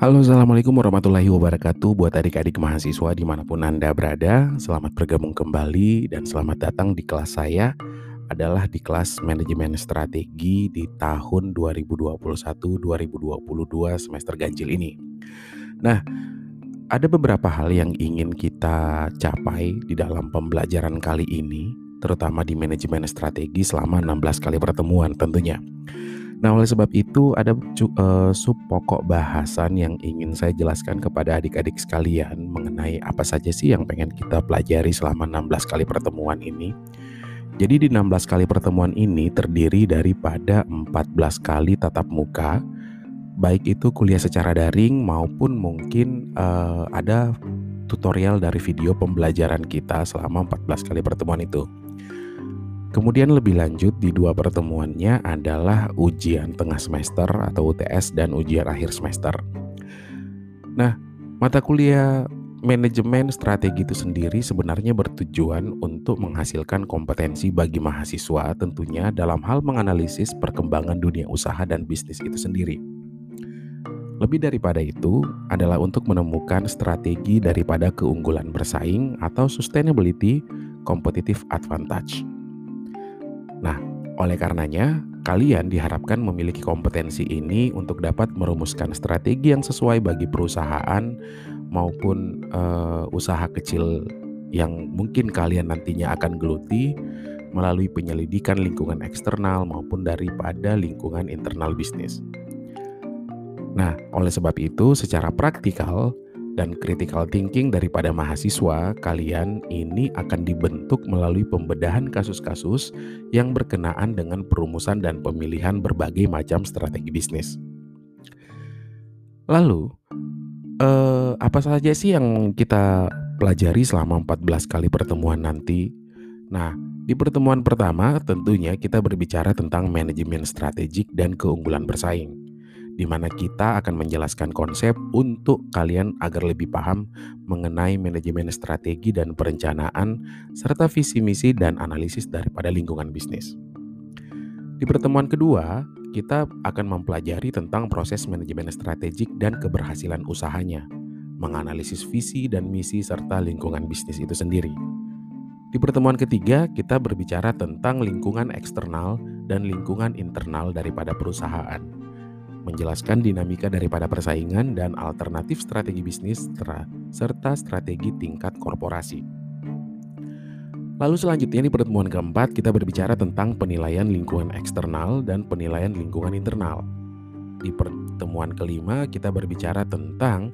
Halo, Assalamualaikum warahmatullahi wabarakatuh. Buat adik-adik mahasiswa di mana pun Anda berada Selamat bergabung kembali dan selamat datang di kelas saya Adalah di kelas Manajemen Strategi di tahun 2021-2022 semester ganjil ini. Nah, ada beberapa hal yang ingin kita capai di dalam pembelajaran kali ini Terutama di manajemen strategi selama 16 kali pertemuan tentunya Nah, oleh sebab itu ada uh, sub pokok bahasan yang ingin saya jelaskan kepada adik-adik sekalian mengenai apa saja sih yang pengen kita pelajari selama 16 kali pertemuan ini. Jadi di 16 kali pertemuan ini terdiri daripada 14 kali tatap muka, baik itu kuliah secara daring maupun mungkin uh, ada tutorial dari video pembelajaran kita selama 14 kali pertemuan itu. Kemudian lebih lanjut di dua pertemuannya adalah ujian tengah semester atau UTS dan ujian akhir semester. Nah, mata kuliah manajemen strategi itu sendiri sebenarnya bertujuan untuk menghasilkan kompetensi bagi mahasiswa tentunya dalam hal menganalisis perkembangan dunia usaha dan bisnis itu sendiri. Lebih daripada itu adalah untuk menemukan strategi daripada keunggulan bersaing atau sustainability competitive advantage. Nah, oleh karenanya, kalian diharapkan memiliki kompetensi ini untuk dapat merumuskan strategi yang sesuai bagi perusahaan maupun uh, usaha kecil yang mungkin kalian nantinya akan geluti melalui penyelidikan lingkungan eksternal maupun daripada lingkungan internal bisnis. Nah, oleh sebab itu, secara praktikal, dan critical thinking daripada mahasiswa kalian ini akan dibentuk melalui pembedahan kasus-kasus yang berkenaan dengan perumusan dan pemilihan berbagai macam strategi bisnis. Lalu, eh, apa saja sih yang kita pelajari selama 14 kali pertemuan nanti? Nah, di pertemuan pertama tentunya kita berbicara tentang manajemen strategik dan keunggulan bersaing di mana kita akan menjelaskan konsep untuk kalian agar lebih paham mengenai manajemen strategi dan perencanaan, serta visi misi dan analisis daripada lingkungan bisnis. Di pertemuan kedua, kita akan mempelajari tentang proses manajemen strategik dan keberhasilan usahanya, menganalisis visi dan misi serta lingkungan bisnis itu sendiri. Di pertemuan ketiga, kita berbicara tentang lingkungan eksternal dan lingkungan internal daripada perusahaan menjelaskan dinamika daripada persaingan dan alternatif strategi bisnis serta strategi tingkat korporasi. Lalu selanjutnya di pertemuan keempat kita berbicara tentang penilaian lingkungan eksternal dan penilaian lingkungan internal. Di pertemuan kelima kita berbicara tentang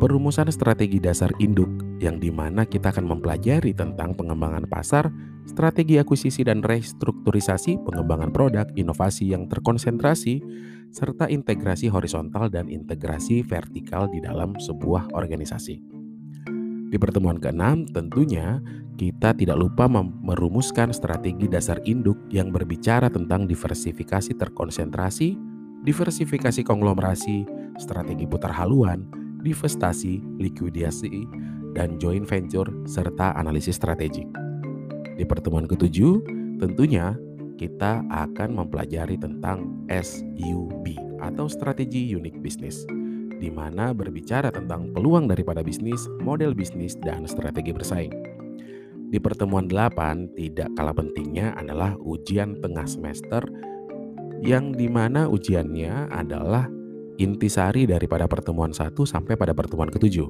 perumusan strategi dasar induk yang di mana kita akan mempelajari tentang pengembangan pasar, strategi akuisisi dan restrukturisasi, pengembangan produk, inovasi yang terkonsentrasi, serta integrasi horizontal dan integrasi vertikal di dalam sebuah organisasi. Di pertemuan ke-6 tentunya kita tidak lupa merumuskan strategi dasar induk yang berbicara tentang diversifikasi terkonsentrasi, diversifikasi konglomerasi, strategi putar haluan, divestasi, likuidasi, dan joint venture serta analisis strategik. Di pertemuan ketujuh, tentunya kita akan mempelajari tentang SUB atau strategi unique business di mana berbicara tentang peluang daripada bisnis, model bisnis, dan strategi bersaing. Di pertemuan 8, tidak kalah pentingnya adalah ujian tengah semester yang di mana ujiannya adalah intisari daripada pertemuan 1 sampai pada pertemuan ke-7.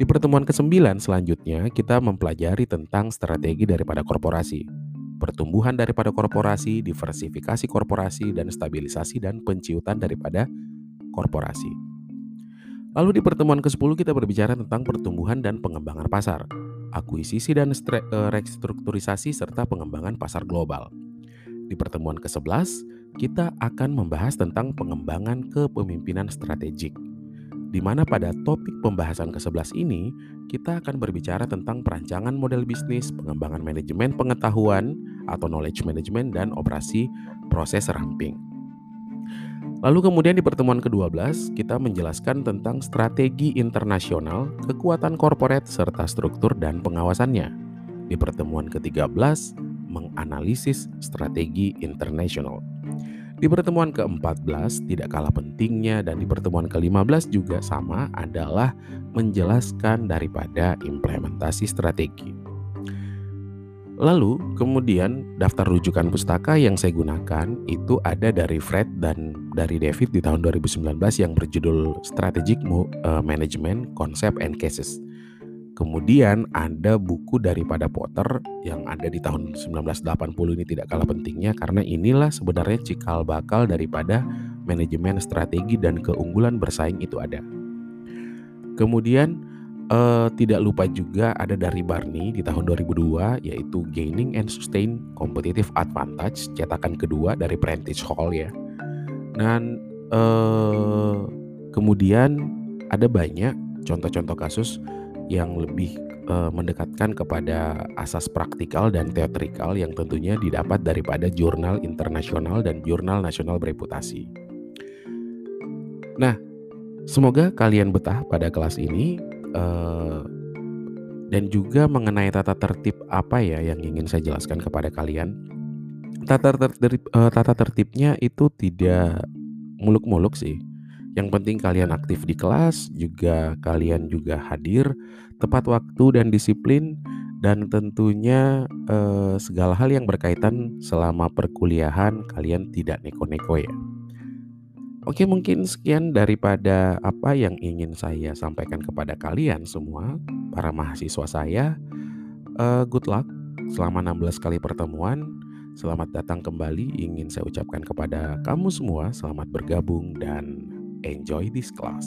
Di pertemuan ke-9 selanjutnya kita mempelajari tentang strategi daripada korporasi pertumbuhan daripada korporasi, diversifikasi korporasi, dan stabilisasi dan penciutan daripada korporasi. Lalu di pertemuan ke-10 kita berbicara tentang pertumbuhan dan pengembangan pasar, akuisisi dan eh, restrukturisasi serta pengembangan pasar global. Di pertemuan ke-11 kita akan membahas tentang pengembangan kepemimpinan strategik di mana pada topik pembahasan ke-11 ini kita akan berbicara tentang perancangan model bisnis, pengembangan manajemen pengetahuan atau knowledge management dan operasi proses ramping. Lalu kemudian di pertemuan ke-12 kita menjelaskan tentang strategi internasional, kekuatan korporat serta struktur dan pengawasannya. Di pertemuan ke-13 menganalisis strategi internasional. Di pertemuan ke-14 tidak kalah pentingnya dan di pertemuan ke-15 juga sama adalah menjelaskan daripada implementasi strategi. Lalu kemudian daftar rujukan pustaka yang saya gunakan itu ada dari Fred dan dari David di tahun 2019 yang berjudul Strategic eh, Management Concept and Cases. Kemudian ada buku daripada Potter yang ada di tahun 1980 ini tidak kalah pentingnya karena inilah sebenarnya cikal bakal daripada manajemen strategi dan keunggulan bersaing itu ada. Kemudian Uh, tidak lupa juga ada dari Barney di tahun 2002 yaitu Gaining and Sustain Competitive Advantage cetakan kedua dari Prentice Hall ya. Dan uh, kemudian ada banyak contoh-contoh kasus yang lebih uh, mendekatkan kepada asas praktikal dan teatrikal yang tentunya didapat daripada jurnal internasional dan jurnal nasional bereputasi. Nah, semoga kalian betah pada kelas ini uh, dan juga mengenai tata tertib apa ya yang ingin saya jelaskan kepada kalian. Tata tertib uh, tata tertibnya itu tidak muluk-muluk sih. Yang penting kalian aktif di kelas, juga kalian juga hadir tepat waktu dan disiplin dan tentunya eh, segala hal yang berkaitan selama perkuliahan kalian tidak neko-neko ya. Oke, mungkin sekian daripada apa yang ingin saya sampaikan kepada kalian semua, para mahasiswa saya. Uh, good luck selama 16 kali pertemuan. Selamat datang kembali ingin saya ucapkan kepada kamu semua, selamat bergabung dan enjoy this class.